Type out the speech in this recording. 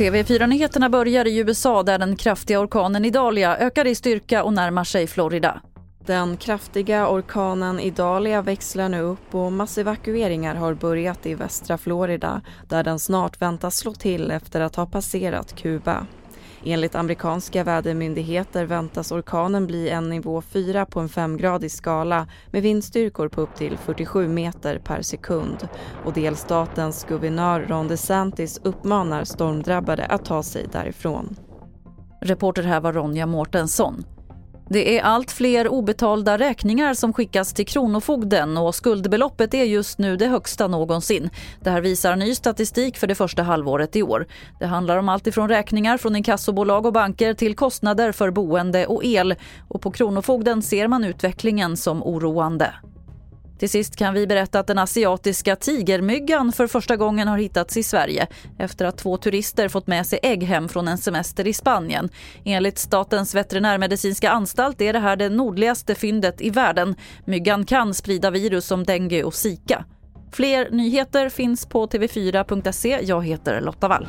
TV4-nyheterna börjar i USA där den kraftiga orkanen Idalia ökar i styrka och närmar sig Florida. Den kraftiga orkanen Idalia växlar nu upp och massevakueringar har börjat i västra Florida där den snart väntas slå till efter att ha passerat Kuba. Enligt amerikanska vädermyndigheter väntas orkanen bli en nivå 4 på en femgradig skala med vindstyrkor på upp till 47 meter per sekund. Och delstatens guvernör Ron DeSantis uppmanar stormdrabbade att ta sig därifrån. Reporter här var Ronja Mårtensson. Det är allt fler obetalda räkningar som skickas till Kronofogden och skuldbeloppet är just nu det högsta någonsin. Det här visar ny statistik för det första halvåret i år. Det handlar om allt ifrån räkningar från inkassobolag och banker till kostnader för boende och el. Och på Kronofogden ser man utvecklingen som oroande. Till sist kan vi berätta att den asiatiska tigermyggan för första gången har hittats i Sverige efter att två turister fått med sig ägg hem från en semester i Spanien. Enligt Statens veterinärmedicinska anstalt är det här det nordligaste fyndet i världen. Myggan kan sprida virus som dengue och zika. Fler nyheter finns på tv4.se. Jag heter Lotta Wall.